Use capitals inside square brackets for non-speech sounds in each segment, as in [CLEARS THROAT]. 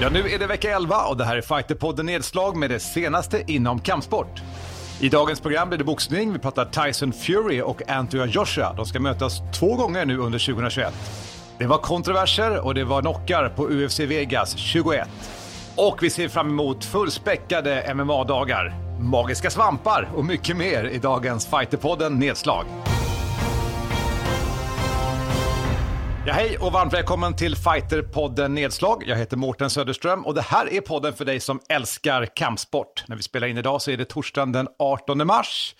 Ja, nu är det vecka 11 och det här är Fighterpodden Nedslag med det senaste inom kampsport. I dagens program blir det boxning. Vi pratar Tyson Fury och Anthony Joshua. De ska mötas två gånger nu under 2021. Det var kontroverser och det var knockar på UFC Vegas 21. Och vi ser fram emot fullspäckade MMA-dagar, magiska svampar och mycket mer i dagens Fighterpodden Nedslag. Ja, hej och varmt välkommen till Fighterpodden Nedslag. Jag heter Mårten Söderström och det här är podden för dig som älskar kampsport. När vi spelar in idag så är det torsdagen den 18 mars.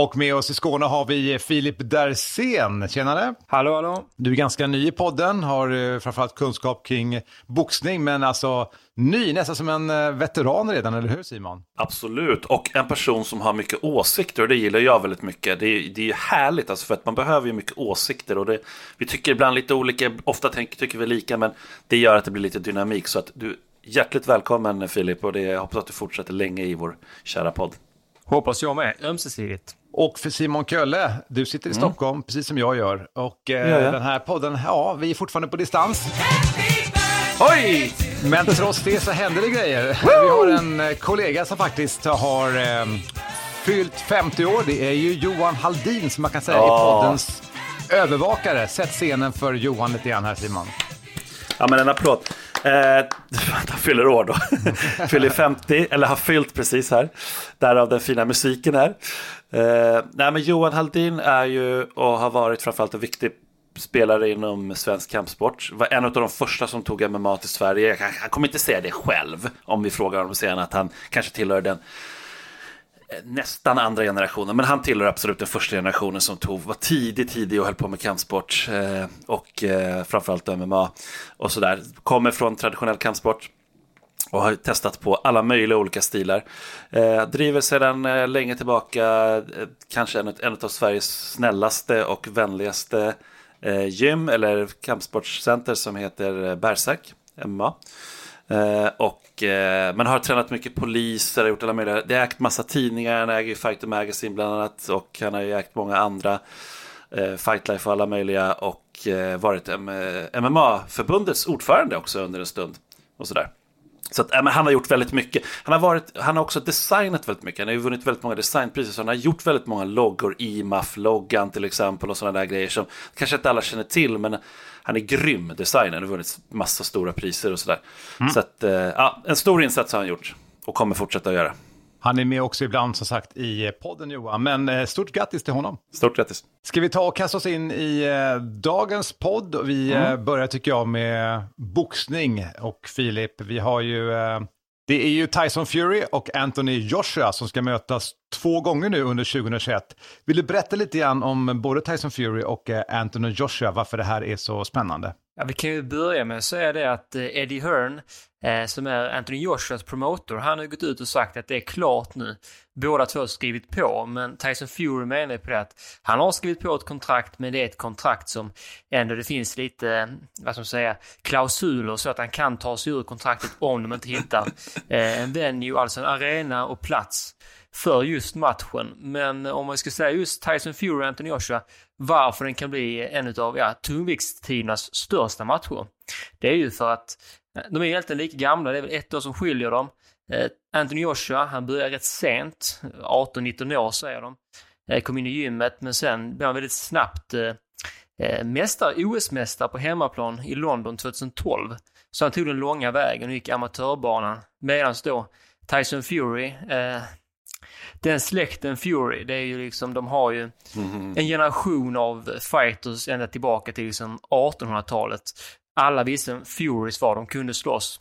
Och med oss i Skåne har vi Filip Dersén. Tjenare! Hallå, hallå! Du är ganska ny i podden, har eh, framförallt kunskap kring boxning, men alltså ny, nästan som en eh, veteran redan, eller hur Simon? Absolut, och en person som har mycket åsikter och det gillar jag väldigt mycket. Det är, det är härligt, alltså, för att man behöver ju mycket åsikter och det, vi tycker ibland lite olika, ofta tänker, tycker vi lika, men det gör att det blir lite dynamik. Så att du, hjärtligt välkommen Filip och det, jag hoppas att du fortsätter länge i vår kära podd. Hoppas jag med, ömsesidigt. Och för Simon Kölle, du sitter i mm. Stockholm precis som jag gör. Och eh, ja, ja. den här podden, ja, vi är fortfarande på distans. Oj! Men trots det så händer det grejer. vi har en eh, kollega som faktiskt har eh, fyllt 50 år. Det är ju Johan Haldin som man kan säga oh. är poddens övervakare. Sätt scenen för Johan lite grann här Simon. Ja men en applåd. Eh, [LAUGHS] han fyller år då. [LAUGHS] fyller 50, eller har fyllt precis här. Därav den fina musiken här. Eh, nej, men Johan Haldin är ju och har varit framförallt en viktig spelare inom svensk kampsport. Var en av de första som tog MMA till Sverige. Han kommer inte säga det själv om vi frågar honom sen att han kanske tillhör den nästan andra generationen, men han tillhör absolut den första generationen som tog, var tidig, tidig och höll på med kampsport eh, och eh, framförallt MMA och sådär. Kommer från traditionell kampsport och har testat på alla möjliga olika stilar. Eh, driver sedan eh, länge tillbaka eh, kanske en, en av Sveriges snällaste och vänligaste eh, gym eller kampsportscenter som heter eh, MMA. Eh, och, eh, men har tränat mycket poliser, gjort alla möjliga, det har ägt massa tidningar, han äger Fighter Magazine bland annat och han har ju ägt många andra eh, Fightlife och alla möjliga och eh, varit MMA-förbundets eh, ordförande också under en stund och sådär. Så att, äh, han har gjort väldigt mycket. Han har, varit, han har också designat väldigt mycket. Han har ju vunnit väldigt många designpriser. Så han har gjort väldigt många loggor. IMAF-loggan till exempel och sådana där grejer som kanske inte alla känner till. Men han är grym designer. Har vunnit massa stora priser och sådär. Mm. Så att, äh, ja, en stor insats har han gjort. Och kommer fortsätta att göra. Han är med också ibland som sagt i podden Johan, men eh, stort grattis till honom. Stort grattis. Ska vi ta och kasta oss in i eh, dagens podd? Vi mm. eh, börjar tycker jag med boxning och Filip, vi har ju eh, det är ju Tyson Fury och Anthony Joshua som ska mötas två gånger nu under 2021. Vill du berätta lite grann om både Tyson Fury och eh, Anthony Joshua, varför det här är så spännande? Ja, vi kan ju börja med att säga det att eh, Eddie Hearn, eh, som är Anthony Joshuas promotor, han har gått ut och sagt att det är klart nu. Båda två har skrivit på, men Tyson Fury menar på det att han har skrivit på ett kontrakt, men det är ett kontrakt som ändå det finns lite, eh, vad ska man säga, klausuler så att han kan ta sig ur kontraktet om de inte hittar eh, en venue, alltså en arena och plats för just matchen. Men om man ska säga just Tyson Fury och Anthony Joshua, varför den kan bli en av ja, tungviktstidernas största matcher. Det är ju för att eh, de är egentligen lika gamla, det är väl ett år som skiljer dem. Eh, Anthony Joshua, han började rätt sent, 18-19 år säger de. Eh, kom in i gymmet, men sen blev han väldigt snabbt mästare, OS-mästare på hemmaplan i London 2012. Så han tog den långa vägen och gick amatörbanan. Medan då Tyson Fury, eh, den släkten Fury, det är ju liksom, de har ju mm. en generation av fighters ända tillbaka till liksom 1800-talet. Alla visste vem Furys var, de kunde slåss.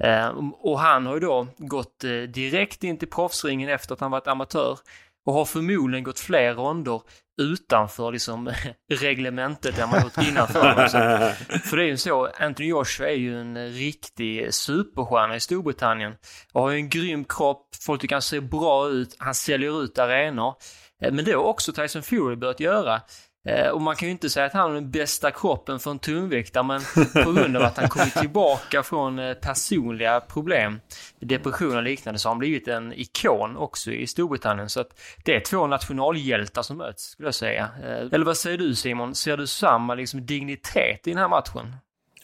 Eh, och han har ju då gått eh, direkt in till proffsringen efter att han varit amatör och har förmodligen gått fler ronder utanför liksom [LAUGHS] reglementet än man gjort innanför. [LAUGHS] för det är ju så, Anthony Joshua är ju en riktig superstjärna i Storbritannien. Och har ju en grym kropp, folk tycker han ser bra ut, han säljer ut arenor. Eh, men det har också Tyson Fury börjat göra. Eh, och man kan ju inte säga att han har den bästa kroppen för en tungviktare, men på grund av att han kommit tillbaka från eh, personliga problem, depression och liknande, så har han blivit en ikon också i Storbritannien. Så att det är två nationalhjältar som möts, skulle jag säga. Eh, eller vad säger du Simon? Ser du samma liksom, dignitet i den här matchen?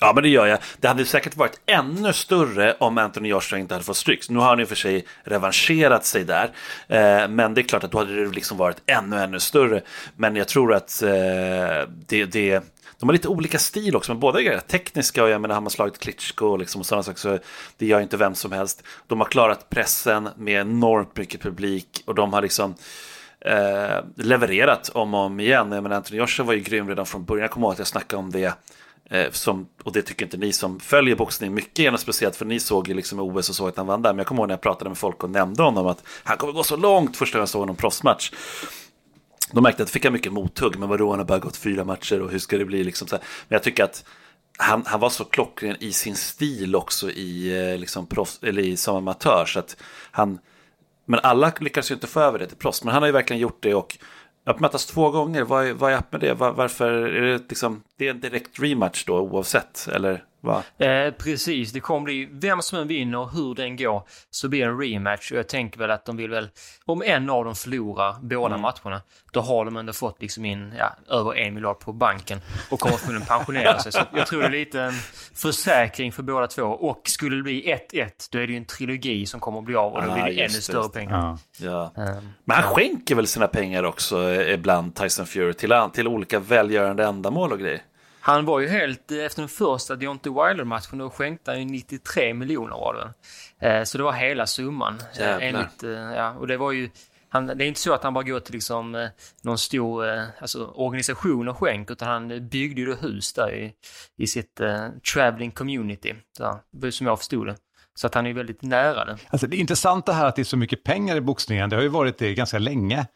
Ja, men det gör jag. Det hade säkert varit ännu större om Anthony Joshua inte hade fått stryk. Nu har han i och för sig revanscherat sig där. Eh, men det är klart att då hade det liksom varit ännu, ännu större. Men jag tror att eh, det, det de har lite olika stil också, men båda är tekniska och jag menar, har man slagit Klitschko och, liksom och sådana saker så det gör inte vem som helst. De har klarat pressen med enormt mycket publik och de har liksom eh, levererat om och om igen. Jag menar, Anthony Joshua var ju grym redan från början, jag kommer ihåg att jag snackade om det Eh, som, och det tycker inte ni som följer boxning mycket gärna speciellt för ni såg ju liksom OS och såg att han vann där. Men jag kommer ihåg när jag pratade med folk och nämnde honom att han kommer gå så långt första gången jag såg honom proffsmatch. De märkte att det fick han mycket mothugg, men vadå, han har bara gått fyra matcher och hur ska det bli liksom så här. Men jag tycker att han, han var så klockren i sin stil också i, eh, liksom, proffs, eller i, som amatör. Så att han, men alla lyckas ju inte få över det till proffs, men han har ju verkligen gjort det och att mötas två gånger, vad är, vad är upp med det? Var, varför är det liksom, det är en direkt rematch då oavsett? Eller Va? Eh, precis, det kommer bli, vem som än vinner, hur den går, så blir det en rematch. Och jag tänker väl att de vill väl, om en av dem förlorar båda mm. matcherna, då har de ändå fått liksom in ja, över en miljard på banken och kommer förmodligen pensionera sig. Så jag tror det är lite en försäkring för båda två. Och skulle det bli 1-1, då är det ju en trilogi som kommer att bli av och då ah, blir det ännu större pengar. Ja. Ja. Um, Men han skänker väl sina pengar också ibland, Tyson Fury, till, till olika välgörande ändamål och grejer? Han var ju helt, eh, efter den första Deontay Wilder-matchen, då skänkte han ju 93 miljoner var det eh, Så det var hela summan. Eh, Jävlar. Enligt, ja, och det var ju, han, det är inte så att han bara går till liksom, någon stor alltså, organisation och skänk, utan han byggde ju hus där i, i sitt uh, traveling community, där, som jag förstod det. Så att han är väldigt nära det. Alltså det intressanta här att det är så mycket pengar i boxningen, det har ju varit det ganska länge.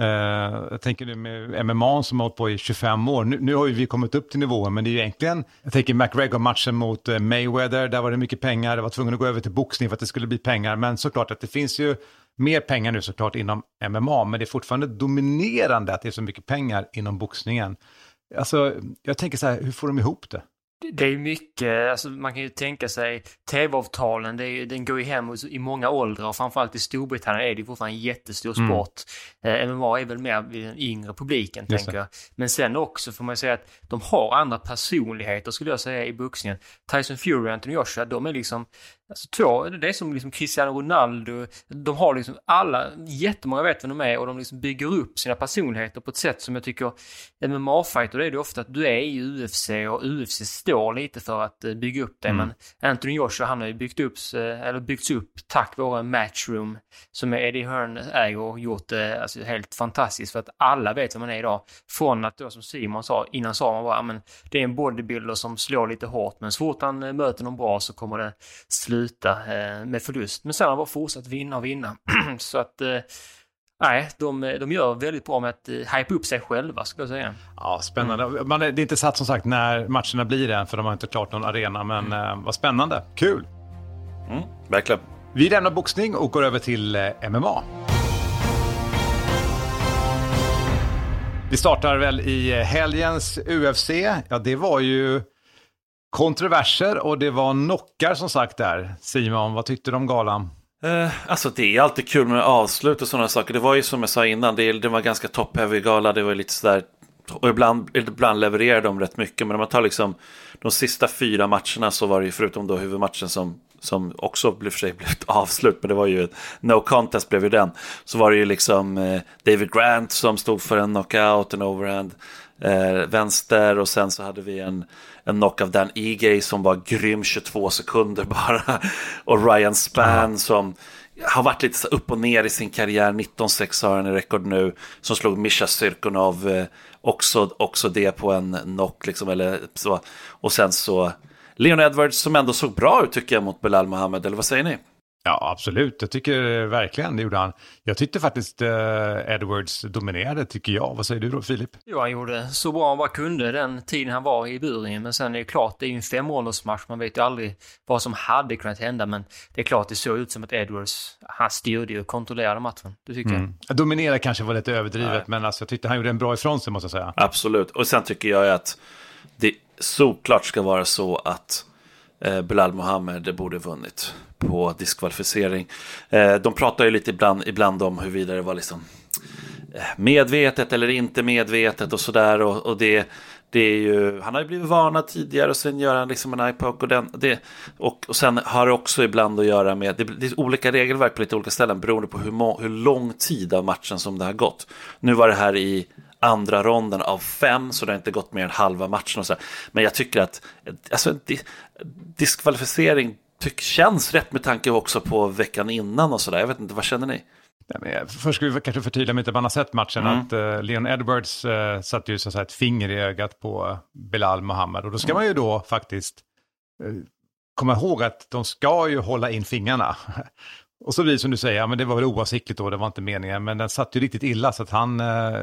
Uh, jag tänker nu med MMA som har hållit på i 25 år. Nu, nu har ju vi kommit upp till nivån, men det är ju egentligen, jag tänker McGregor-matchen mot uh, Mayweather, där var det mycket pengar, det var tvungen att gå över till boxning för att det skulle bli pengar, men såklart att det finns ju mer pengar nu såklart inom MMA, men det är fortfarande dominerande att det är så mycket pengar inom boxningen. Alltså, jag tänker så här, hur får de ihop det? Det är mycket, alltså man kan ju tänka sig tv-avtalen, den går ju hem i många åldrar och framförallt i Storbritannien är det fortfarande en jättestor mm. sport. Mm. Eh, MMA är väl mer vid den yngre publiken, Just tänker jag. Men sen också får man säga att de har andra personligheter skulle jag säga i boxningen. Tyson Fury och Anthony Joshua, de är liksom Alltså två, det är som liksom Cristiano Ronaldo. De har liksom alla, jättemånga vet vem de är och de liksom bygger upp sina personligheter på ett sätt som jag tycker MMA-fighter, det är det ofta att du är i UFC och UFC står lite för att eh, bygga upp det. Mm. Men Anthony Joshua, han har ju byggt upp, eller byggts upp tack vare Matchroom som Eddie Hearn äger och gjort det alltså, helt fantastiskt för att alla vet vem man är idag. Från att då som Simon sa, innan sa man bara, men det är en bodybuilder som slår lite hårt men så fort han eh, möter någon bra så kommer det sluta sluta eh, med förlust. Men sen har bara fortsatt vinna och vinna. [CLEARS THROAT] så att eh, Nej, de, de gör väldigt bra med att uh, hype upp sig själva, ska jag säga. Ja, spännande. Mm. Man, det är inte satt som sagt när matcherna blir än, för de har inte klart någon arena, men mm. vad spännande. Kul! Mm, verkligen. Vi lämnar boxning och går över till MMA. Vi startar väl i helgens UFC. Ja, det var ju kontroverser och det var knockar som sagt där. Simon, vad tyckte du om galan? Eh, alltså det är alltid kul med avslut och sådana saker. Det var ju som jag sa innan, det, det var ganska top-heavy gala. Det var lite sådär, och ibland, ibland levererar de rätt mycket. Men om man tar liksom de sista fyra matcherna så var det ju förutom då huvudmatchen som, som också blev för sig blev ett avslut. Men det var ju no contest blev ju den. Så var det ju liksom eh, David Grant som stod för en knockout, en overhand eh, vänster och sen så hade vi en, en knock av Dan Egay som var grym 22 sekunder [LAUGHS] bara. Och Ryan Spann som har varit lite så upp och ner i sin karriär, 19-6 har han i rekord nu, som slog Mischa Syrkunov, eh, också, också det på en knock liksom, eller så. Och sen så Leon Edwards som ändå såg bra ut tycker jag mot Belal Mohammed, eller vad säger ni? Ja, absolut. Jag tycker verkligen det gjorde han. Jag tyckte faktiskt eh, Edwards dominerade, tycker jag. Vad säger du då, Filip? Jo, han gjorde så bra han bara kunde den tiden han var i buren. Men sen är det klart, det är ju en femåldersmatch. Man vet ju aldrig vad som hade kunnat hända. Men det är klart, det såg ut som att Edwards, han styrde och kontrollerade matchen. Det tycker mm. jag. Dominera kanske var lite överdrivet, Nej. men alltså, jag tyckte han gjorde en bra ifrån sig, måste jag säga. Absolut. Och sen tycker jag att det såklart ska vara så att Eh, Bilal Mohammed borde vunnit på diskvalificering. Eh, de pratar ju lite ibland, ibland om huruvida det var liksom eh, medvetet eller inte medvetet och sådär. Och, och det, det är ju, han har ju blivit varnad tidigare och sen gör han liksom en iPoke. och, den, det, och, och sen har det också ibland att göra med, det, det är olika regelverk på lite olika ställen beroende på hur, må, hur lång tid av matchen som det har gått. Nu var det här i andra ronden av fem, så det har inte gått mer än halva matchen. Och så. Men jag tycker att alltså, diskvalificering tyck, känns rätt med tanke också på veckan innan och sådär. Jag vet inte, vad känner ni? först ska vi kanske förtydliga om inte man har sett matchen mm. att uh, Leon Edwards uh, satte ju så att säga, ett finger i ögat på Bilal Mohammed. Och då ska mm. man ju då faktiskt uh, komma ihåg att de ska ju hålla in fingrarna. Och så blir det som du säger, ja, men det var väl oavsiktligt då, det var inte meningen, men den satt ju riktigt illa så att han, eh,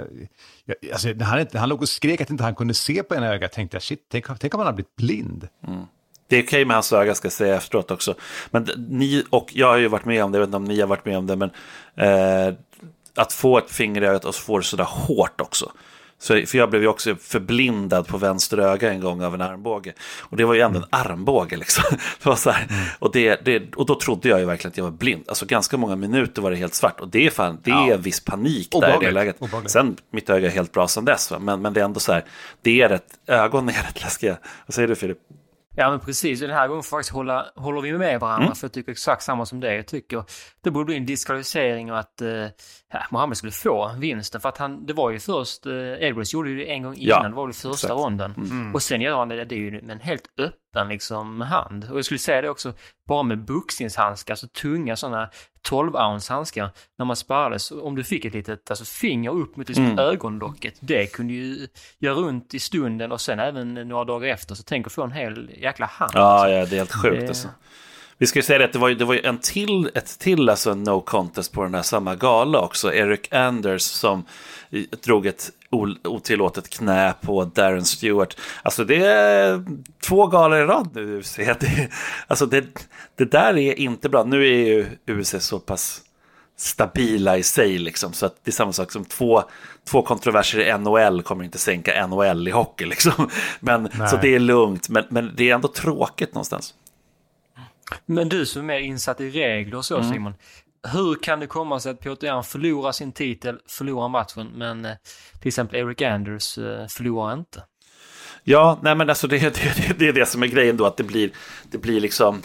alltså, han, han låg och skrek att inte han kunde se på ena ögat, tänkte jag, shit, tänk, tänk om han har blivit blind. Mm. Det är okej okay med hans öga ska jag säga efteråt också. Men ni, och jag har ju varit med om det, jag vet inte om ni har varit med om det, men eh, att få ett finger i ögat och få det sådär hårt också. Så, för jag blev ju också förblindad på vänster öga en gång av en armbåge. Och det var ju ändå en mm. armbåge liksom. [LAUGHS] Det var så mm. och, det, det, och då trodde jag ju verkligen att jag var blind. Alltså ganska många minuter var det helt svart. Och det är, fan, det är en viss panik där i det läget. Obagligt. Sen, mitt öga är helt bra sedan dess. Va? Men, men det är ändå så här, det är rätt, ögonen är rätt läskiga. Vad säger du Filip? Ja men precis, den här gången faktiskt hålla, håller vi med varandra mm. för jag tycker exakt samma som det. Jag tycker det borde bli en diskvalificering och att eh, Mohammed skulle få vinsten. För att han, det var ju först, eh, Edwards gjorde ju det en gång innan, ja, det var väl första exakt. ronden. Mm. Och sen gör han det, det är ju med en helt öppen liksom hand. Och jag skulle säga det också, bara med boxningshandskar, så tunga sådana 12 ounce handskar när man sparades. Om du fick ett litet alltså, finger upp mot liksom, mm. ögonlocket, det kunde ju göra runt i stunden och sen även några dagar efter. Så tänk att få en hel jäkla hand. Ja, alltså. ja det är helt sjukt det... alltså. Vi ska ju säga att det var, det var en till, ett till alltså no contest på den här samma gala också. Eric Anders som drog ett otillåtet knä på Darren Stewart. Alltså det är två galor i rad nu UFC. [LAUGHS] Det, alltså det, det där är inte bra. Nu är ju UFC så pass stabila i sig liksom. Så att det är samma sak som två, två kontroverser i NHL kommer inte sänka NHL i hockey [LAUGHS] liksom. Men, så det är lugnt, men, men det är ändå tråkigt någonstans. Men du som är mer insatt i regler och så mm. Simon. Hur kan det komma sig att Piotr Jan förlorar sin titel, förlorar matchen, men eh, till exempel Eric Anders eh, förlorar inte? Ja, nej men alltså det, det, det är det som är grejen då, att det blir, det blir liksom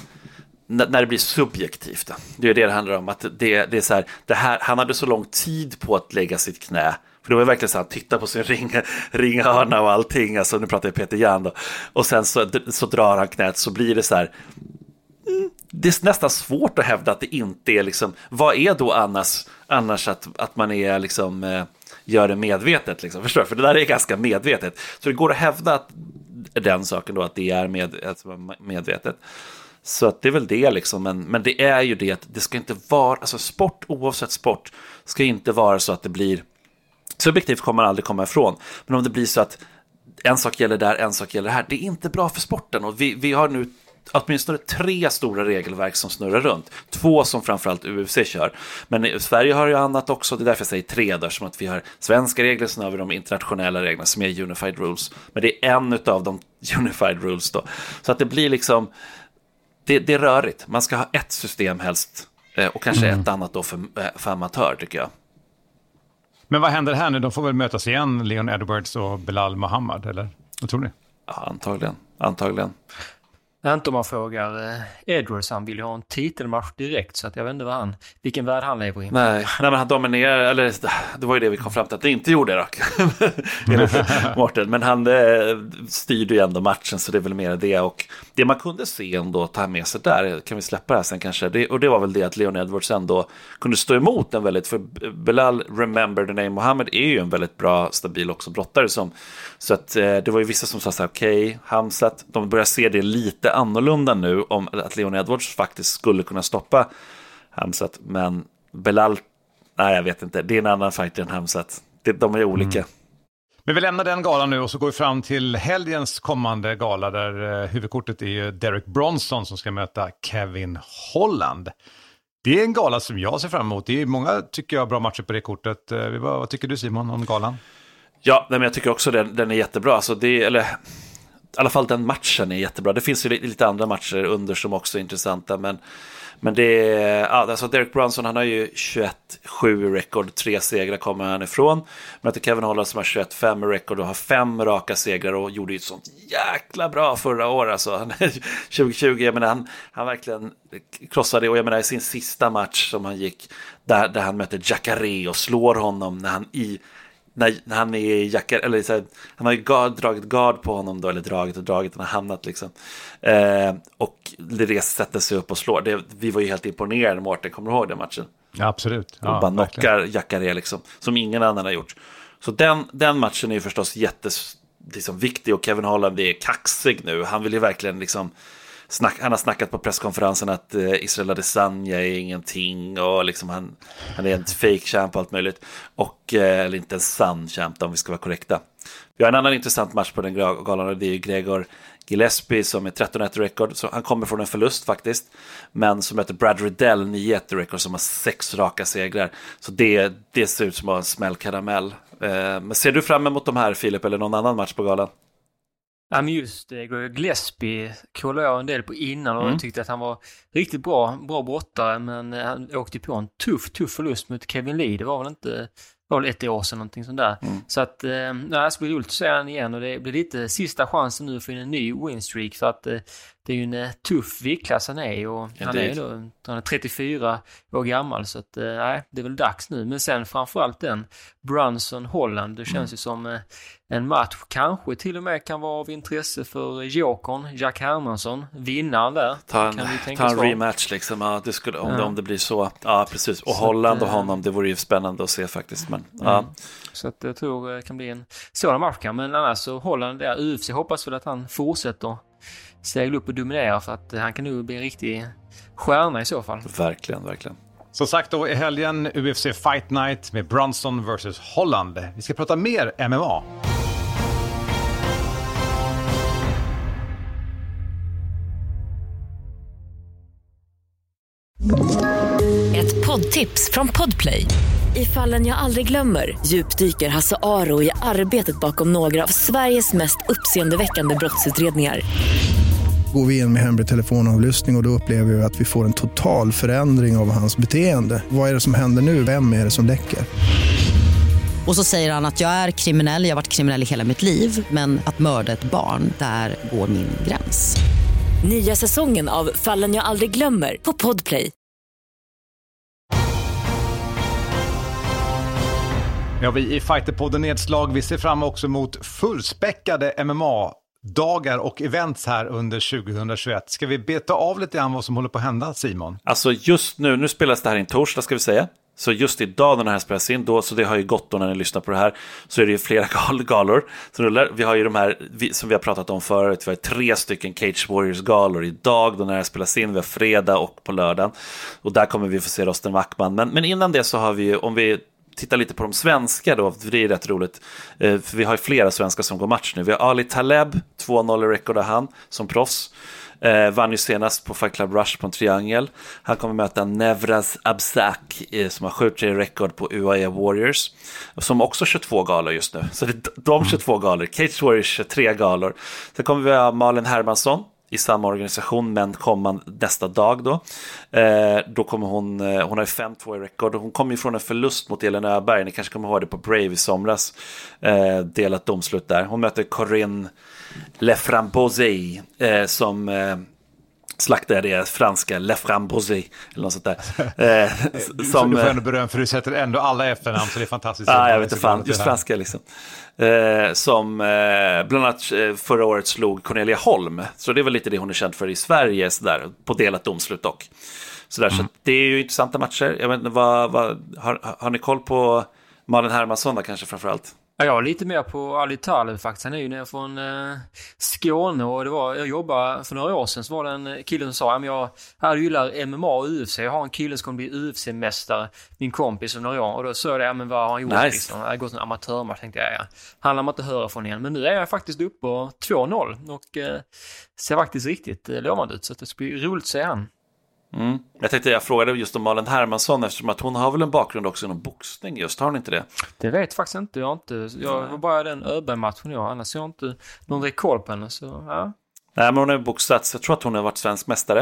när det blir subjektivt. Det är det det handlar om. Att det, det är så här, det här, han hade så lång tid på att lägga sitt knä. För det var verkligen så här, titta på sin ring, [LAUGHS] ringhörna och allting. Alltså, nu pratar jag Peter Jan då. Och sen så, så drar han knät så blir det så här det är nästan svårt att hävda att det inte är liksom, vad är då annars, annars att, att man är liksom, eh, gör det medvetet, liksom, förstår du? För det där är ganska medvetet. Så det går att hävda att, den saken då, att det är med, alltså medvetet. Så att det är väl det liksom, men, men det är ju det att det ska inte vara, alltså sport oavsett sport, ska inte vara så att det blir, subjektivt kommer man aldrig komma ifrån, men om det blir så att en sak gäller där, en sak gäller här, det är inte bra för sporten och vi, vi har nu åtminstone tre stora regelverk som snurrar runt. Två som framförallt UFC kör. Men Sverige har ju annat också, det är därför jag säger tre där, som att vi har svenska regler, sen har vi de internationella reglerna som är Unified Rules. Men det är en av de [LAUGHS] Unified Rules då. Så att det blir liksom, det, det är rörigt. Man ska ha ett system helst eh, och kanske mm. ett annat då för, eh, för amatör tycker jag. Men vad händer här nu? De får väl mötas igen, Leon Edwards och Belal Mohammad, eller? Vad tror ni? Ja, antagligen. Antagligen. Inte om man frågar eh, Edwards, han vill ju ha en titelmatch direkt så att jag vet inte vad han, vilken värld han lever i. Nej, nej men han dominerar, eller det var ju det vi kom fram till att det inte gjorde dock. [LAUGHS] Martin, men han eh, styrde ju ändå matchen så det är väl mer det och det man kunde se ändå ta med sig där, kan vi släppa det här sen kanske, det, och det var väl det att Leon Edwards ändå kunde stå emot en väldigt, för Belal Remember the name Mohammed är ju en väldigt bra, stabil också brottare som, så att eh, det var ju vissa som sa så här, okej, okay, Hamzat, de börjar se det lite annorlunda nu om att Leon Edwards faktiskt skulle kunna stoppa Hamzat, men Belal, nej jag vet inte, det är en annan fighter än Hamzat, de är olika. Mm. Men vi lämnar den galan nu och så går vi fram till helgens kommande gala där eh, huvudkortet är ju Derek Bronson som ska möta Kevin Holland. Det är en gala som jag ser fram emot. Det är många, tycker jag, bra matcher på det kortet. Eh, vad tycker du Simon om galan? Ja, men jag tycker också den, den är jättebra. Alltså det, eller, i alla fall den matchen är jättebra. Det finns ju lite andra matcher under som också är intressanta. Men, Men det är, alltså Derek Brunson han har ju 21-7 rekord, tre segrar kommer han ifrån. Möter Kevin Holland som har 21-5 rekord och har fem raka segrar och gjorde ju ett sånt jäkla bra förra året. Alltså. 2020, [LAUGHS] jag menar han, han verkligen krossade och jag menar i sin sista match som han gick där, där han möter Jacare och slår honom när han i när, när han är i jackar, eller så här, han har ju guard, dragit gard på honom då, eller dragit och dragit, han har hamnat liksom. Eh, och Lires sätter sig upp och slår. Det, vi var ju helt imponerade, Mårten, kommer du ihåg den matchen? Ja, absolut. Ja, och bara knockar Jacare liksom, som ingen annan har gjort. Så den, den matchen är ju förstås jätteviktig liksom, och Kevin Holland är kaxig nu. Han vill ju verkligen liksom snack, han har snackat på presskonferensen att eh, Israel Adesanya är ingenting och liksom han, han är en fake champ och allt möjligt. Och, eh, eller inte en sann champ om vi ska vara korrekta. Vi har en annan intressant match på den galan och det är ju Gregor Gillespie som är 13-1 rekord. Så han kommer från en förlust faktiskt. Men som möter Brad Riddell 9-1 rekord som har sex raka segrar. Så det, det ser ut som en smällkaramell. Eh, men ser du fram emot de här Filip eller någon annan match på galan? Ja men just det, Gillespie kollade jag en del på innan och mm. tyckte att han var riktigt bra, bra brottare men han åkte på en tuff, tuff förlust mot Kevin Lee. Det var väl inte, var väl ett år sedan någonting sånt där. Mm. Så att, eh, ja, det ska bli roligt att se honom igen och det blir lite sista chansen nu för en ny winstreak så att eh, det är ju en eh, tuff viktklass han är och han är, då, han är 34 år gammal så att nej, det är väl dags nu. Men sen framförallt den Brunson Holland, det känns mm. ju som en match kanske till och med kan vara av intresse för Jokern, Jack Hermansson, vinnaren där. Ta en, ta en rematch liksom, ja, det skulle, om, ja. det, om det blir så. Ja, precis. Och så Holland och honom, det vore ju spännande att se faktiskt. Men, mm. ja. Så att jag tror det kan bli en sådan match. Men annars så Holland där, UFC hoppas väl att han fortsätter segla upp och dominera för att han kan nog bli en riktig stjärna i så fall. Verkligen, verkligen. Som sagt då i helgen UFC Fight Night med Brunson vs Holland. Vi ska prata mer MMA. Ett poddtips från Podplay. I fallen jag aldrig glömmer djupdyker Hasse Aro i arbetet bakom några av Sveriges mest uppseendeväckande brottsutredningar går vi in med hemlig telefonavlyssning och, och då upplever vi att vi får en total förändring av hans beteende. Vad är det som händer nu? Vem är det som läcker? Och så säger han att jag är kriminell, jag har varit kriminell i hela mitt liv men att mörda ett barn, där går min gräns. Nya säsongen av Fallen jag aldrig glömmer på Podplay. Ja, vi i Fighterpodden Nedslag, vi ser fram också mot fullspäckade MMA dagar och events här under 2021. Ska vi beta av lite grann vad som håller på att hända, Simon? Alltså just nu, nu spelas det här in torsdag ska vi säga. Så just idag när det här spelas in, då, så det har ju gått då när ni lyssnar på det här, så är det ju flera [LAUGHS] gal galor som rullar. Vi har ju de här vi, som vi har pratat om förut, vi har tre stycken Cage Warriors-galor idag då när det här spelas in, vi har fredag och på lördagen. Och där kommer vi få se Rosten Wackman. Men, men innan det så har vi ju, om vi titta lite på de svenska då, för det är rätt roligt. Eh, för vi har ju flera svenskar som går match nu. Vi har Ali Taleb, 2-0 i record han, som proffs. Eh, vann ju senast på Fight Club Rush på en triangel. Han kommer möta Nevraz Abzak eh, som har 7-3 rekord på UAE Warriors. Som också 22 galor just nu. Så det är de 22 galor, Cage Warriors 23 galor. Sen kommer vi ha Malin Hermansson i samma organisation men komma nästa dag då. Eh, då kommer hon, eh, hon har ju 5-2 i rekord hon kommer ju från en förlust mot Elin Öberg, ni kanske kommer ihåg det på Brave i somras. Eh, delat domslut där. Hon möter Corinne Leframbosi eh, som eh, slaktade det franska Le Frambosi eller något sånt där. [LAUGHS] Eh, som, du får ändå beröm för du sätter ändå alla efternamn så det är fantastiskt. Ja, jag vet inte fan, just franska liksom. Eh, som eh, bland annat eh, förra året slog Cornelia Holm. Så det är väl lite det hon är känd för i Sverige, sådär, på delat domslut dock. Sådär, mm. Så det är ju intressanta matcher. Jag vet, vad, vad, har, har ni koll på Malin Hermansson då kanske framförallt? Ja, jag är lite mer på Ali Taleb faktiskt. Han är ju nere från eh, Skåne och det var, jag jobbade för några år sedan så var det en kille som sa att jag, jag gillar MMA och UFC. Jag har en kille som kommer bli UFC-mästare, min kompis om några år. Och då sa jag det, ja, men vad har han gjort nice. liksom? Jag har gått en amatörmatch tänkte jag, ja. Han lär man inte höra från igen. Men nu är jag faktiskt uppe på 2-0 och eh, ser faktiskt riktigt eh, lovande ut. Så det ska bli roligt att se han. Mm. Jag tänkte jag frågade just om Malin Hermansson eftersom att hon har väl en bakgrund också inom boxning just, har hon inte det? Det vet faktiskt inte, jag inte, jag var bara den Öberg-matchen jag, annars har jag inte någon koll på henne så ja. Nej, men hon har boxats. Jag tror att hon har varit svensk mästare.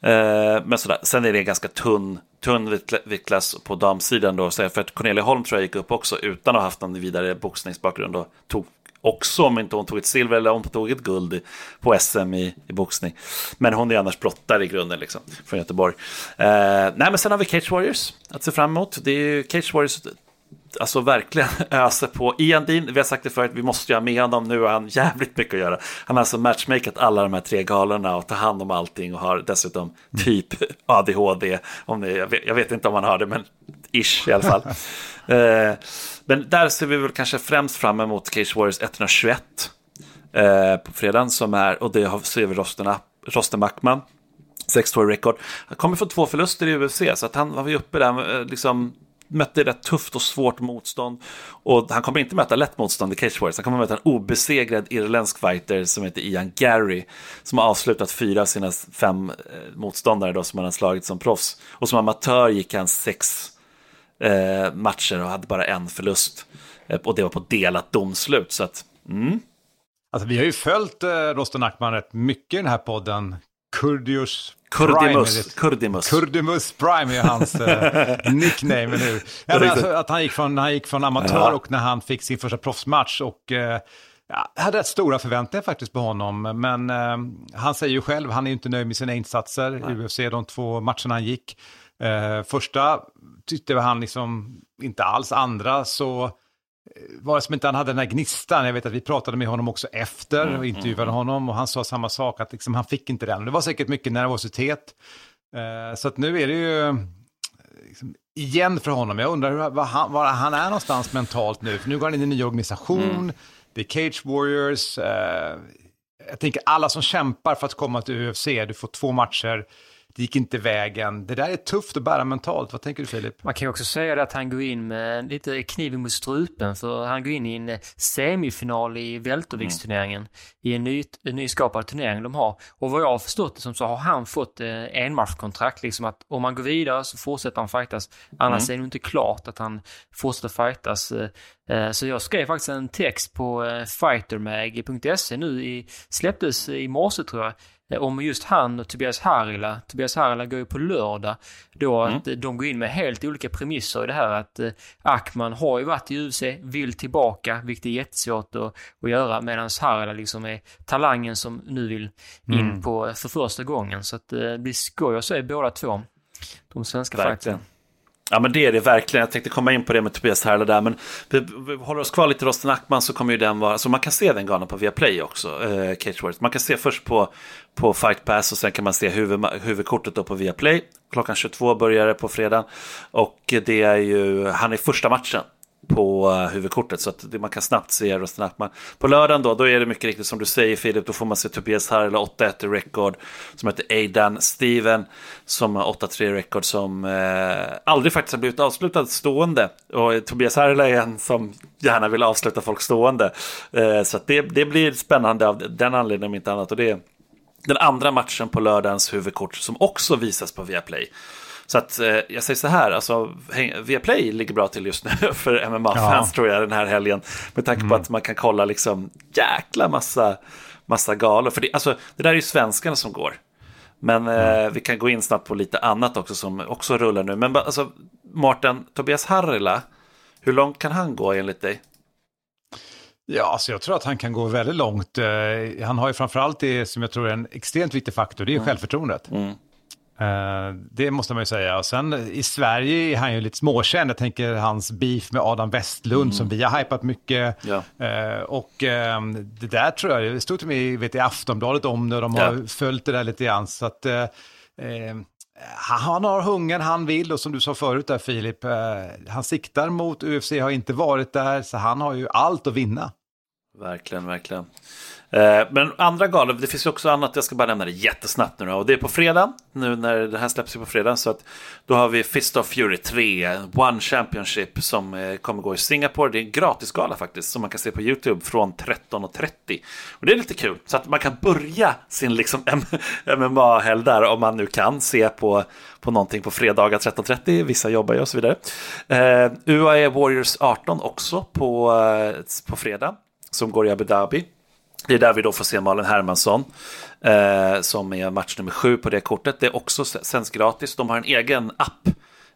Eh, men sådär. Sen är det ganska tunn, tunn viktklass på damsidan då. För att Cornelia Holm tror jag gick upp också utan att ha haft någon vidare boxningsbakgrund. Och tog också, om inte hon tog ett silver eller om hon tog ett guld på SM i, i boxning. Men hon är annars brottare i grunden, liksom, från Göteborg. Eh, nej, men sen har vi Cage Warriors att se fram emot. Det är ju Cage Warriors alltså verkligen [LAUGHS] öser på. Ian Dean, vi har sagt det förut, vi måste ju ha med honom. Nu har han jävligt mycket att göra. Han har alltså matchmakat alla de här tre galorna och tar hand om allting och har dessutom typ [LAUGHS] ADHD. Om ni, jag, vet, jag vet inte om han har det, men ish i alla fall. [LAUGHS] Eh, men där ser vi väl kanske främst fram emot Cage Warriors 121 eh, på fredagen som är, och det ser vi Rosten, Rosten Mackman. 6-2 record. Han kommer från två förluster i UFC, så att han var ju uppe där, eh, liksom mötte rätt tufft och svårt motstånd. Och han kommer inte möta lätt motstånd i Cage Warriors. Han kommer möta en obesegrad irländsk fighter som heter Ian Gary. Som har avslutat fyra av sina fem motståndare då, som han har slagit som proffs. Och som amatör gick han sex eh, matcher och hade bara en förlust. Eh, och det var på delat domslut. Så att, mm. Alltså, vi har ju följt eh, Rosten Ackman rätt mycket i den här podden. Kurdius Kurdimus. Kurdimus. Kurdimus Prime är hans eh, [LAUGHS] nickname nu. Ja, alltså, att han gick från, han gick från amatör ja. och när han fick sin första proffsmatch. Och, eh, ja, hade rätt stora förväntningar faktiskt på honom. Men eh, han säger ju själv, han är inte nöjd med sina insatser i UFC, de två matcherna han gick. Eh, första tyckte han liksom inte alls, andra så var det som inte han hade den här gnistan. Jag vet att vi pratade med honom också efter och mm, intervjuade mm, honom och han sa samma sak, att liksom, han fick inte den. Det var säkert mycket nervositet. Uh, så att nu är det ju liksom, igen för honom. Jag undrar var han, var han är någonstans mentalt nu. För nu går han in i en ny organisation, mm. det är Cage Warriors. Uh, jag tänker alla som kämpar för att komma till UFC, du får två matcher det gick inte vägen. Det där är tufft att bära mentalt. Vad tänker du Filip? Man kan ju också säga att han går in med lite kniven mot strupen för han går in i en semifinal i välterviktsturneringen mm. i en, ny, en nyskapad turnering de har. Och vad jag har förstått det som så har han fått eh, enmatchkontrakt, liksom att om man går vidare så fortsätter han fightas. Annars mm. är det inte klart att han fortsätter fightas. Eh, eh så jag skrev faktiskt en text på eh, fightermag.se nu i, släpptes i morse tror jag om just han och Tobias Harila. Tobias Harila går ju på lördag. Då mm. att de går in med helt olika premisser i det här att eh, Ackman har ju varit i UFC, vill tillbaka, vilket är jättesvårt att, att göra medan Harila liksom är talangen som nu vill in mm. på för första gången. Så att eh, det blir skoj att se båda två. De svenska fighterna. Ja men det är det verkligen. Jag tänkte komma in på det med Tobias Härla där. Men vi, vi håller oss kvar lite Rosten Ackman så kommer ju den vara, så man kan se den galan på Viaplay också, eh, Cage Warriors. Man kan se först på, på Fight Pass och sen kan man se huvud, huvudkortet då på Viaplay. Klockan 22 börjar det på fredag. Och det är ju, han är första matchen på eh, huvudkortet så att man kan snabbt se rösterna. På lördagen då, då är det mycket riktigt som du säger Filip, då får man se Tobias Harrell 8-1 i record som heter Aidan Steven som har 8-3 i record som eh, aldrig faktiskt har blivit avslutad stående. Och Tobias Harrell är en som gärna vill avsluta folk stående. Eh, så det, det blir spännande av den anledningen om inte annat. Och det är den andra matchen på lördagens huvudkort som också visas på Viaplay. Så att eh, jag säger så här, alltså Viaplay ligger bra till just nu [LAUGHS] för MMA-fans ja. tror jag den här helgen. Med tanke mm. på att man kan kolla liksom jäkla massa, massa galor. För det, alltså, det där är ju svenskarna som går. Men eh, mm. vi kan gå in snabbt på lite annat också som också rullar nu. Men alltså, Martin, Tobias Harrila, hur långt kan han gå enligt dig? Ja, alltså jag tror att han kan gå väldigt långt. Uh, han har ju framförallt det som jag tror är en extremt viktig faktor, det är mm. självförtroendet. Mm. Uh, det måste man ju säga. Och sen i Sverige är han ju lite småkänd. Jag tänker hans beef med Adam Westlund mm. som vi har hypat mycket. Ja. Uh, och uh, det där tror jag, det stod till mig vet, i Aftonbladet om det. De har ja. följt det där lite grann. Så att, han har hungern, han vill och som du sa förut där Filip, han siktar mot UFC, har inte varit där, så han har ju allt att vinna. Verkligen, verkligen. Eh, men andra galor, det finns ju också annat, jag ska bara nämna det jättesnabbt nu då. Och det är på fredag, nu när det här släpps på fredag. Så att då har vi Fist of Fury 3, One Championship som eh, kommer gå i Singapore. Det är en gratisgala faktiskt, som man kan se på YouTube från 13.30. Och det är lite kul, så att man kan börja sin liksom MMA-helg där om man nu kan se på, på någonting på fredagar 13.30. Vissa jobbar ju och så vidare. Eh, uh, UAE Warriors 18 också på, på fredag, som går i Abu Dhabi. Det är där vi då får se Malin Hermansson eh, som är match nummer sju på det kortet. Det är också sänds gratis. De har en egen app,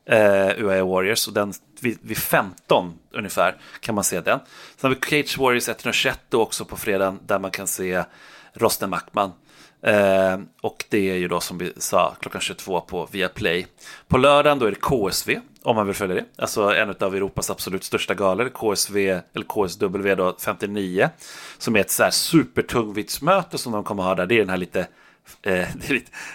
eh, UAE Warriors, och den vid, vid 15 ungefär kan man se den. Sen har vi Cage Warriors 121 då också på fredagen där man kan se Rosten Mackman. Eh, och det är ju då som vi sa klockan 22 på Viaplay. På lördagen då är det KSV om man vill följa det. Alltså en av Europas absolut största galor, KSV, eller KSW då, 59. Som är ett så här supertungviktsmöte som de kommer ha där. Det är den här lite eh,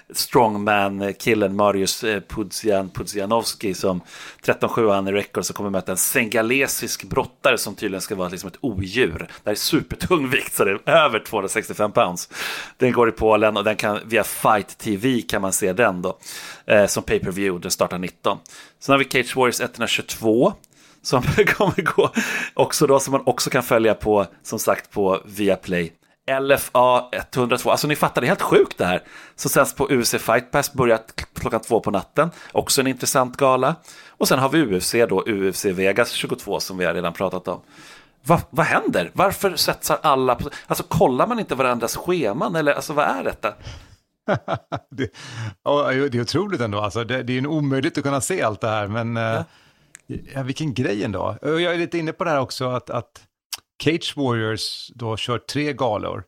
strongman-killen Marius eh, Pudzian Pudzianowski som 13-7 han i record så kommer möta en sengalesisk brottare som tydligen ska vara liksom ett odjur. Det här är supertung vikt så det är över 265 pounds. Den går i Polen och den kan via Fight TV kan man se den då eh, som pay-per-view. Den startar 19. Sen har vi Cage Warriors 122 som [LAUGHS] kommer gå också då som man också kan följa på som sagt på Viaplay. LFA 102, alltså ni fattar, det är helt sjukt det här. Som sänds på UFC Fight Pass, börjar klockan två på natten. Också en intressant gala. Och sen har vi UFC då, UFC Vegas 22 som vi har redan pratat om. Va, vad händer? Varför svetsar alla på... Alltså kollar man inte varandras scheman eller alltså vad är detta? [LAUGHS] det, det, är otroligt ändå, alltså, det, det är en omöjligt att kunna se allt det här, men ja. Ja, vilken grej ändå. Jag är lite inne på det här också, att, att Cage Warriors då kör tre galor,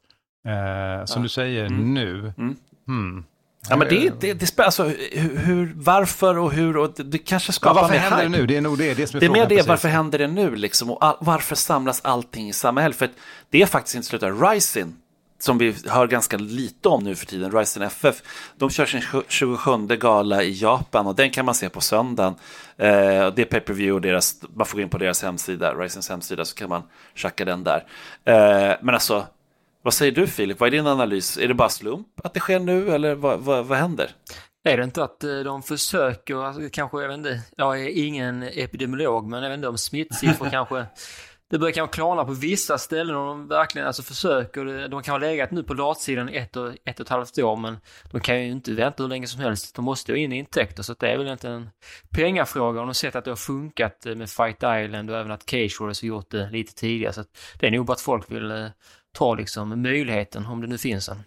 eh, som ja. du säger mm. nu. Mm. Hmm. Ja, men det, det, det alltså, hur, varför och hur, och det, det kanske skapar ja, Varför händer det nu? Det är nog det, det som är Det är mer det, varför händer det nu liksom? Och all, varför samlas allting i samma helg? För det är faktiskt inte slutat. Rising som vi hör ganska lite om nu för tiden, Ryzen FF, de kör sin 27 gala i Japan och den kan man se på söndagen. Eh, det är pay-per-view och deras, man får gå in på deras hemsida, Ryzens hemsida, så kan man tjacka den där. Eh, men alltså, vad säger du Filip, vad är din analys? Är det bara slump att det sker nu eller vad, vad, vad händer? Är det inte att eh, de försöker, alltså, kanske, jag vet inte, jag är ingen epidemiolog, men jag vet inte om smittsiffror [LAUGHS] kanske det börjar kanske klarna på vissa ställen och de verkligen alltså försöker. De kan ha legat nu på latsidan ett och, ett och ett halvt år men de kan ju inte vänta hur länge som helst. De måste ju in i intäkter så det är väl inte en pengafråga. Och de har sett att det har funkat eh, med Fight Island och även att Cage Warriors har gjort det lite tidigare. Så det är nog bara att folk vill eh, ta liksom möjligheten om det nu finns en.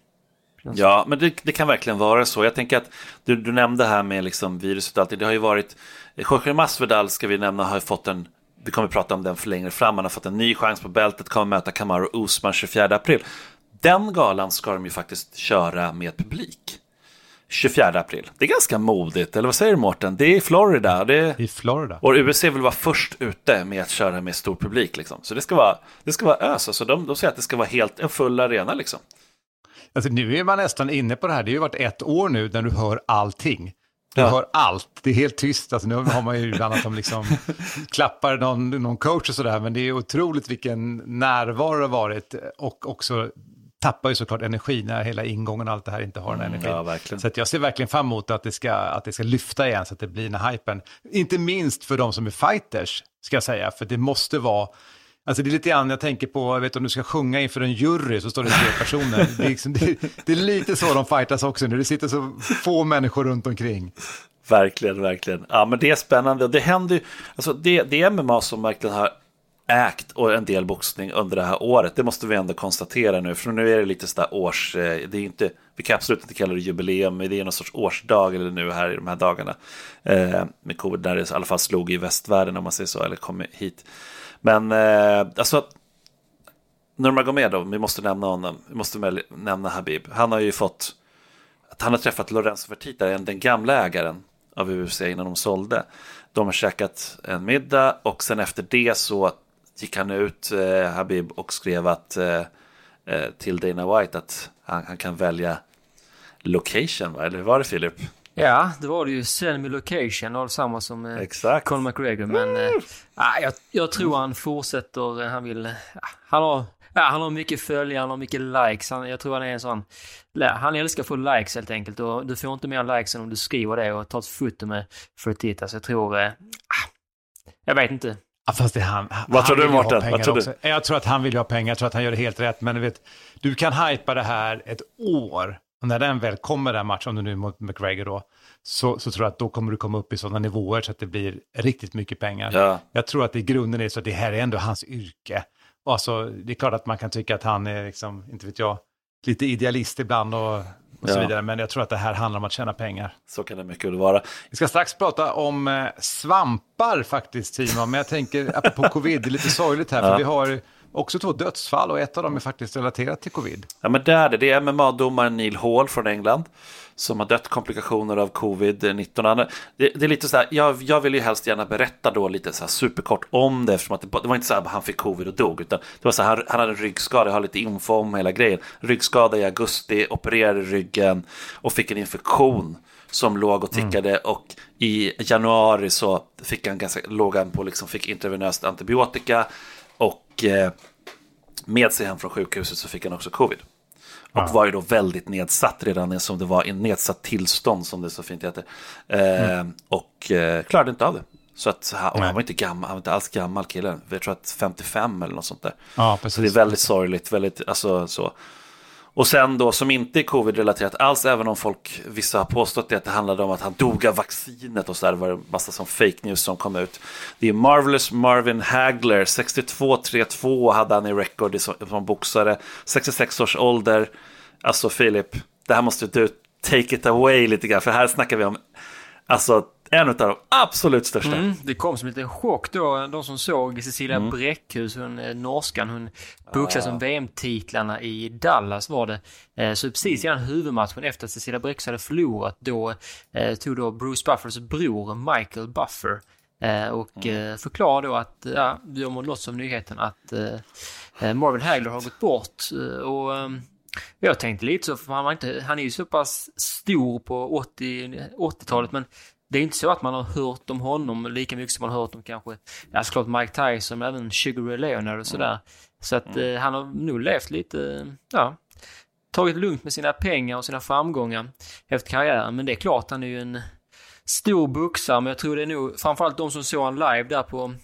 Ja, men det, det, kan verkligen vara så. Jag tänker att du, du nämnde här med liksom viruset och allt det har ju varit eh, Jorge Masvidal ska vi nämna har fått en vi kommer att prata om den för längre fram. Han har fått en ny chans på bältet, kommer möta Kamaru Usman 24 april. Den galan ska de ju faktiskt köra med publik. 24 april. Det är ganska modigt, eller vad säger du Mårten? Det är i Florida. Det är... I Florida. Och UBC vill vara först ute med att köra med stor publik. Liksom. Så det ska vara, det ska vara ös. Alltså, de, de säger att det ska vara helt en full arena. Liksom. Alltså, nu är man nästan inne på det här. Det har ju varit ett år nu där du hör allting. Du ja. hör allt, det är helt tyst. Alltså, nu har man ju ibland att de liksom [LAUGHS] klappar någon, någon coach och sådär, men det är otroligt vilken närvaro det har varit och också tappar ju såklart energi när hela ingången och allt det här inte har den mm, energin. Ja, så jag ser verkligen fram emot att det, ska, att det ska lyfta igen så att det blir den här hypen. Inte minst för de som är fighters, ska jag säga, för det måste vara Alltså det är lite grann, jag tänker på, jag vet om du ska sjunga inför en jury så står det tre personer. Det är, liksom, det, det är lite så de fightas också nu, det sitter så få människor runt omkring. Verkligen, verkligen. Ja, men det är spännande. Det händer ju, alltså det, det är MMA som verkligen har ägt och en del boxning under det här året. Det måste vi ändå konstatera nu, för nu är det lite sådär års, eh, det är inte, vi kan absolut inte kalla det jubileum, men det är någon sorts årsdag eller nu här i de här dagarna. Eh, med covid, när det i alla fall slog i västvärlden om man säger så, eller kom hit. Men eh, alltså, Nurmagomedov, vi måste nämna honom, vi måste nämna Habib. Han har ju fått, han har träffat Lorenzo Fertitta, den gamla ägaren av UFC innan de sålde. De har käkat en middag och sen efter det så gick han ut, eh, Habib, och skrev att, eh, eh till Dana White att han, han kan välja location, va? eller hur var det Filip? Ja, det var det ju. Send me location och samma som eh, Exakt. Conor McGregor. Men eh, jag, jag tror han fortsätter. Han vill... han har... Ja, han har mycket följare, han har mycket likes. Han, jag tror han är en sån... Han älskar att få likes helt enkelt och du får inte mer likes än om du skriver det och tar ett foto med Fertitta. Så jag tror... Eh, jag vet inte. Ja, fast det är han. Vad tror du Mårten? Vad tror du? Jag tror att han vill ha pengar, jag tror att han gör det helt rätt. Men du vet, du kan hypa det här ett år och när den väl kommer, den matchen, om du nu mot McGregor då, så, så tror jag att då kommer du komma upp i sådana nivåer så att det blir riktigt mycket pengar. Ja. Jag tror att i grunden är så att det här är ändå hans yrke. alltså, det är klart att man kan tycka att han är, liksom, inte vet jag, lite idealist ibland och, och så Ja. vidare. Men jag tror att det här handlar om att tjäna pengar. Så kan det mycket väl vara. Vi ska strax prata om eh, svampar faktiskt, Simon. Men jag tänker, apropå [LAUGHS] covid, det är lite sorgligt här, för Ja. vi har också två dödsfall och ett av dem är faktiskt relaterat till covid. Ja, men det är det. Det är MMA-domaren Neil Hall från England som har dött komplikationer av covid-19. Det, det är lite så här, jag, jag vill ju helst gärna berätta då lite så här superkort om det eftersom att det, det var inte så här att han fick covid och dog utan det var så här, han, han hade en ryggskada, jag har lite info om hela grejen. Ryggskada i augusti, opererade ryggen och fick en infektion som låg och tickade och i januari så fick han ganska, låg han på liksom, fick intravenöst antibiotika med sig hem från sjukhuset så fick han också covid. Och var ju då väldigt nedsatt redan som det var i nedsatt tillstånd som det så fint heter. Eh, Och eh, klarade inte av det. Så att han, han var inte gammal, han var inte alls gammal killen. Jag tror att 55 eller något sånt där. Ja, Så det är väldigt sorgligt, väldigt, alltså så. Och sen då som inte är covid-relaterat alls, även om folk, vissa har påstått det, att det handlade om att han dog av vaccinet och så där, var det massa som fake news som kom ut. Det är Marvelous Marvin Hagler, 62-32 hade han i record som, som boxare, 66 års ålder. Alltså Filip, det här måste du take it away lite grann, för här snackar vi om, alltså en av de absolut största. Mm, det kom som en liten chock då, de som såg Cecilia Bräckhus, hon eh, norskan, hon boxade som VM-titlarna i Dallas var det. Eh, Så precis innan huvudmatchen efter att Cecilia Bräckhus hade förlorat, då eh, tog då Bruce Buffers bror Michael Buffer och eh, förklarade då att, ja, vi har nåtts av nyheten att eh, Marvin Hagler har gått bort. Och jag tänkte lite så, för han, var inte, han är ju så pass stor på 80 80-talet, men det är inte så att man har hört om honom lika mycket som man har hört om kanske, ja såklart Mike Tyson, men även Sugar Ray Leonard och sådär. Så att eh, han har nog levt lite, ja, tagit lugnt med sina pengar och sina framgångar efter karriären. Men det är klart, han är ju en stor boxare, men jag tror det är nog framförallt de som såg han live där på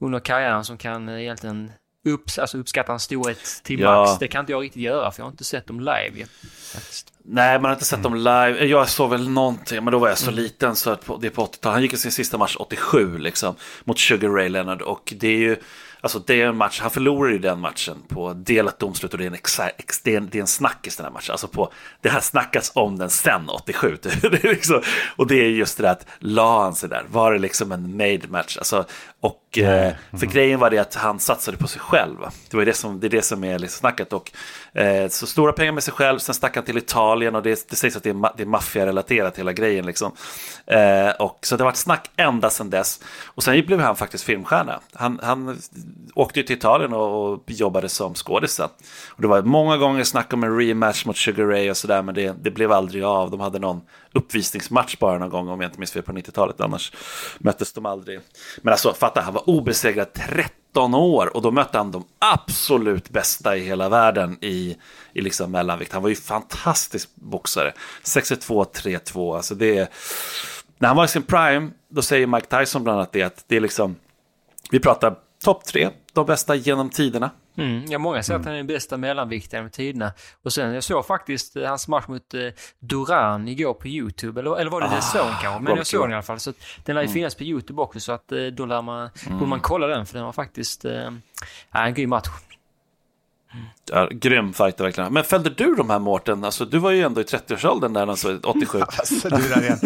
under karriären som kan eh, egentligen upps, alltså uppskatta hans storhet till Ja. max. Det kan inte jag riktigt göra, för jag har inte sett dem live faktiskt. Nej, man har inte sett dem live. Jag såg väl någonting, men då var jag så liten så att det är på 80-talet. Han gick i sin sista match 87 liksom mot Sugar Ray Leonard och det är ju Alltså det är en match, han förlorade ju den matchen på delat domslut och det är en, exa, ex, det är en, det är en snackis den här matchen. Alltså på, det har snackats om den sen 87. [LAUGHS] Det är liksom, och det är just det där att la han sig där, var det liksom en made match? Alltså, och eh, för grejen var det att han satsade på sig själv. Det, var det, som, det är det som är liksom snacket. Och, eh, så stora pengar med sig själv, sen stack han till Italien och det, det sägs att det är, ma- det är maffiarelaterat hela grejen. Liksom. Eh, och, så det har varit snack ända sedan dess. Och sen blev han faktiskt filmstjärna. Han, han åkte ju till Italien och, och jobbade som skådis. Och det var många gånger snack om en rematch mot Sugar Ray och sådär, men det, det blev aldrig av. De hade någon uppvisningsmatch bara någon gång, om jag inte minns fel, på 90-talet. Annars möttes de aldrig. Men alltså, fatta, han var obesegrad 13 år och då mötte han de absolut bästa i hela världen i, i liksom mellanvikt. Han var ju fantastisk boxare. 62-3-2, alltså det är... När han var i sin prime, då säger Mike Tyson bland annat det att det är liksom... Vi pratar topp tre, de bästa genom tiderna. Mm, ja, många säger att han är den bästa mellanviktaren med tiderna. Och sen, jag såg faktiskt eh, hans match mot eh, Duran igår på YouTube, eller, eller var det ah, Zone kanske? Men jag såg den i alla fall. Så den lär ju finnas på YouTube också, så att eh, då lär man, borde man kolla den, för den var faktiskt eh, en grym match. Ja, grym fighter verkligen. Men följde du de här Mårten? Alltså, du var ju ändå i 30-årsåldern där, alltså 87. Alltså, du där igen.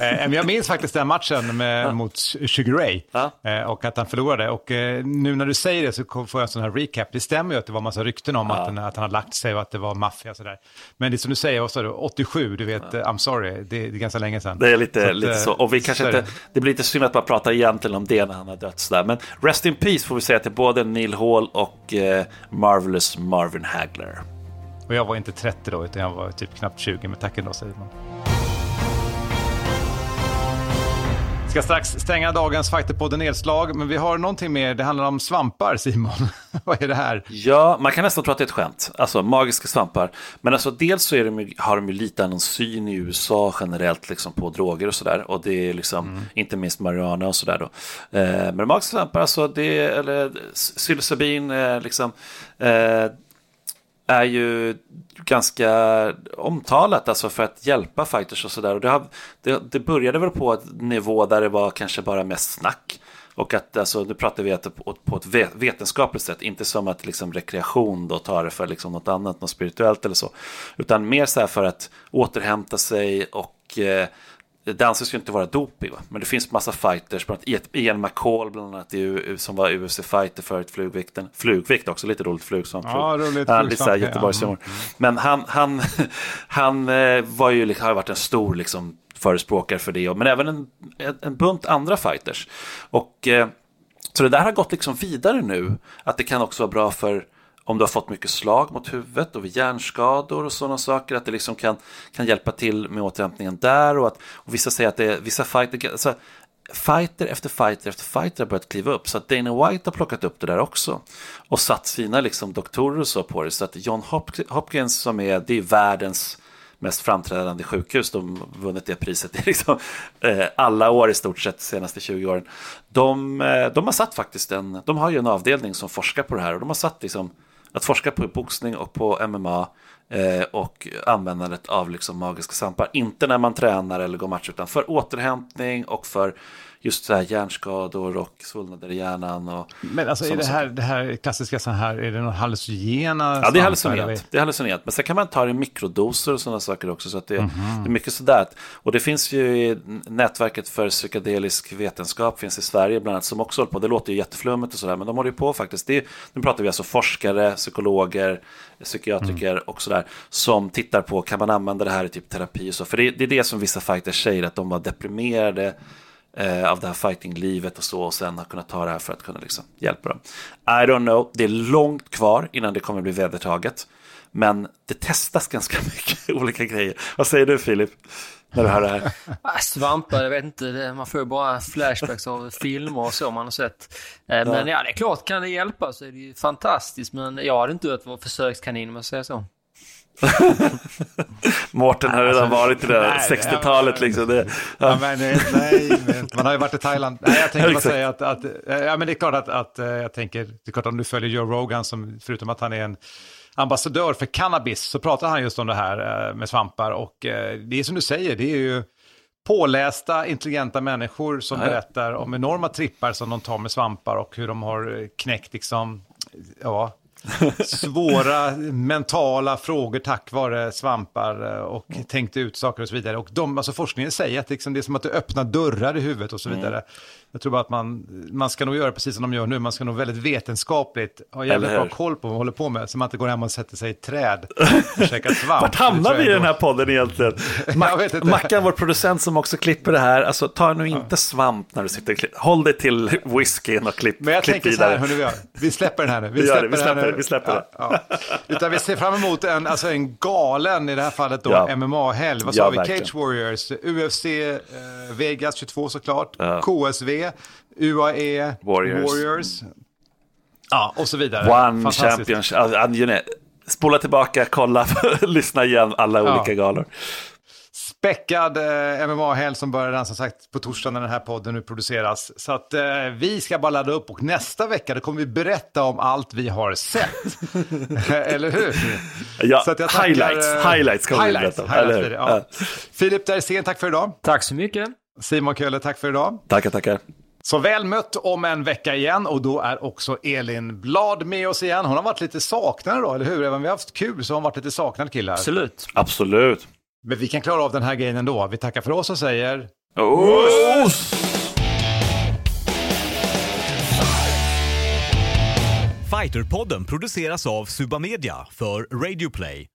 Eh, jag minns faktiskt den matchen med, mot Sugar Ray Ja. eh, och att han förlorade. Och eh, nu när du säger det så får jag en sån här recap. Det stämmer ju att det var massa rykten om att, han, att han hade lagt sig och att det var maffia och sådär. Men det som du säger, vad sa du, 87, du vet, eh, I'm sorry, det, det är ganska länge sedan. Det är lite Så att, lite eh, så. Och vi kanske inte, det blir lite synd att man pratar egentligen om det när han har dött sådär. Men Rest in Peace får vi säga till både Neil Hall och eh, Marvelous Marvin Hagler. Och jag var inte 30 då, utan jag var typ knappt 20, men tack ändå säger man. Ska strax stänga dagens Fighterpodden nedslag, men vi har någonting mer. Det handlar om svampar, Simon. [LAUGHS] Vad är det här? Ja, man kan nästan tro att det är ett skämt. Alltså magiska svampar. Men alltså dels så de, har de ju lite annan syn i USA generellt liksom, på droger och sådär. Och det är liksom inte minst marijuana och sådär då. Eh, men magiska svampar, alltså det eller psilocybin, eh, liksom. Eh, är ju ganska omtalat alltså för att hjälpa fighters och sådär. Det, har, det, det började väl på en nivå där det var kanske bara mest snack. Och att, alltså, nu pratar vi på, på ett vetenskapligt sätt, inte som att liksom, rekreation då tar det för liksom, något annat, något spirituellt eller så. Utan mer så här för att återhämta sig och eh, det anses ju inte vara doping, va? men det finns massa fighters, bland annat Ian McCall bland annat, som var UFC-fighter förut, flugvikten. Flugvikt också, lite roligt flug som ja, Roligt, han, lite såhär Göteborgs ja. Men han, han, [LAUGHS] han eh, var ju, har varit en stor liksom, förespråkare för det, men även en, en bunt andra fighters. Och, eh, så det där har gått liksom vidare nu, att det kan också vara bra för om du har fått mycket slag mot huvudet och vid hjärnskador och sådana saker, att det liksom kan, kan hjälpa till med återhämtningen där och att och vissa säger att det är vissa fighter, alltså, fighter efter fighter efter fighter har börjat kliva upp. Så att Dana White har plockat upp det där också och satt sina liksom doktorer och så på det. Så att John Hopkins som är, det är världens mest framträdande sjukhus, de har vunnit det priset i liksom, eh, alla år i stort sett de senaste 20 åren. De, eh, de har satt faktiskt en, de har ju en avdelning som forskar på det här och de har satt liksom att forska på boxning och på MMA eh, och användandet av liksom magiska svampar. Inte när man tränar eller går match utan för återhämtning och för just så här hjärnskador och svullnader i hjärnan. Och men alltså är det här, det här klassiska så här, är det någon hallucinogena? Ja, det är hallucinogent. Det är hallucinogent. Men sen kan man ta det i mikrodoser och sådana saker också. Så att det, mm -hmm. det är mycket sådär. Och det finns ju i nätverket för psykedelisk vetenskap finns i Sverige bland annat som också håller på. Det låter ju jätteflummigt och sådär, men de håller ju på faktiskt. Det, nu pratar vi alltså forskare, psykologer, psykiatriker mm. och sådär som tittar på, kan man använda det här i typ terapi och så? För det, det är det som vissa fighters säger, att de var deprimerade eh, av det här fighting-livet och så och sen har kunnat ta det här för att kunna liksom hjälpa dem. I don't know, det är långt kvar innan det kommer bli vedertaget. Men det testas ganska [LAUGHS] mycket olika grejer. Vad säger du Filip? När du hör det här? [LAUGHS] Ah, svampar, jag vet inte. Man får ju bara flashbacks av filmer och så man har sett. Eh, men ja, det är klart, kan det hjälpa så är det ju fantastiskt. Men jag hade inte vara försökskanin om jag säger så. [LAUGHS] Mårten har redan alltså, varit i det 60-talet liksom. Det, ja. ja. men, nej, man har ju varit i Thailand. Nej, jag tänkte bara säga att, att, ja, men det är klart att, att eh, jag tänker, det är klart om du följer Joe Rogan, som, förutom att han är en ambassadör för cannabis, så pratar han just om det här eh, med svampar. Och eh, det är som du säger, det är ju pålästa, intelligenta människor som Nej. berättar om enorma trippar som de tar med svampar och hur de har knäckt liksom, ja, svåra mentala frågor tack vare svampar eh, och mm. tänkt ut saker och så vidare. Och de, alltså forskningen säger att liksom, det är som att det öppnar dörrar i huvudet och så vidare. Mm. Jag tror bara att man, man ska nog göra precis som de gör nu, man ska nog väldigt vetenskapligt ha jävligt bra koll på vad man håller på med, så man inte går hem och sätter sig i ett träd och [LAUGHS] käkar svamp. Vart hamnar vi i den här podden egentligen? [LAUGHS] Mac Mackan, vår producent som också klipper det här, alltså ta nu inte ja. svamp när du sitter och klipper, håll dig till whiskyn och klipp, Men jag klipp tänker vidare. så här, hörni, vi, vi släpper den här nu. [LAUGHS] Vi, vi släpper, vi släpper, det, vi släpper det. Ja, ja. Utan vi ser fram emot en, alltså en galen, i det här fallet då. MMA-helg. Vad sa vi? Verkligen. Cage Warriors, UFC, eh, Vegas 22 såklart, KSV, UAE, Warriors. Warriors. Ja, och så vidare. One Championship. Alltså, spola tillbaka, kolla, [LAUGHS] lyssna igen alla ja. olika galor. Späckad eh, MMA-helg som börjar redan som sagt på torsdag när den här podden nu produceras. Så att eh, vi ska bara ladda upp och nästa vecka då kommer vi berätta om allt vi har sett. [LAUGHS] eller hur? Ja, så att jag tackar, highlights, eh, highlights kommer highlights, vi berätta om. Highlights, ja. Ja. Filip Dersén, tack för idag. Tack så mycket. Simon Kölle, tack för idag. Tackar, tackar. Så väl mött om en vecka igen och då är också Elin Blad med oss igen. Hon har varit lite saknad då, eller hur? Även om vi har haft kul så har hon varit lite saknad killar. Absolut. Absolut. Men vi kan klara av den här grejen ändå. Vi tackar för oss och säger... Oss! Fighterpodden produceras av Suba Media för Radio Play.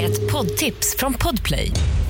Ett poddtips från Podplay.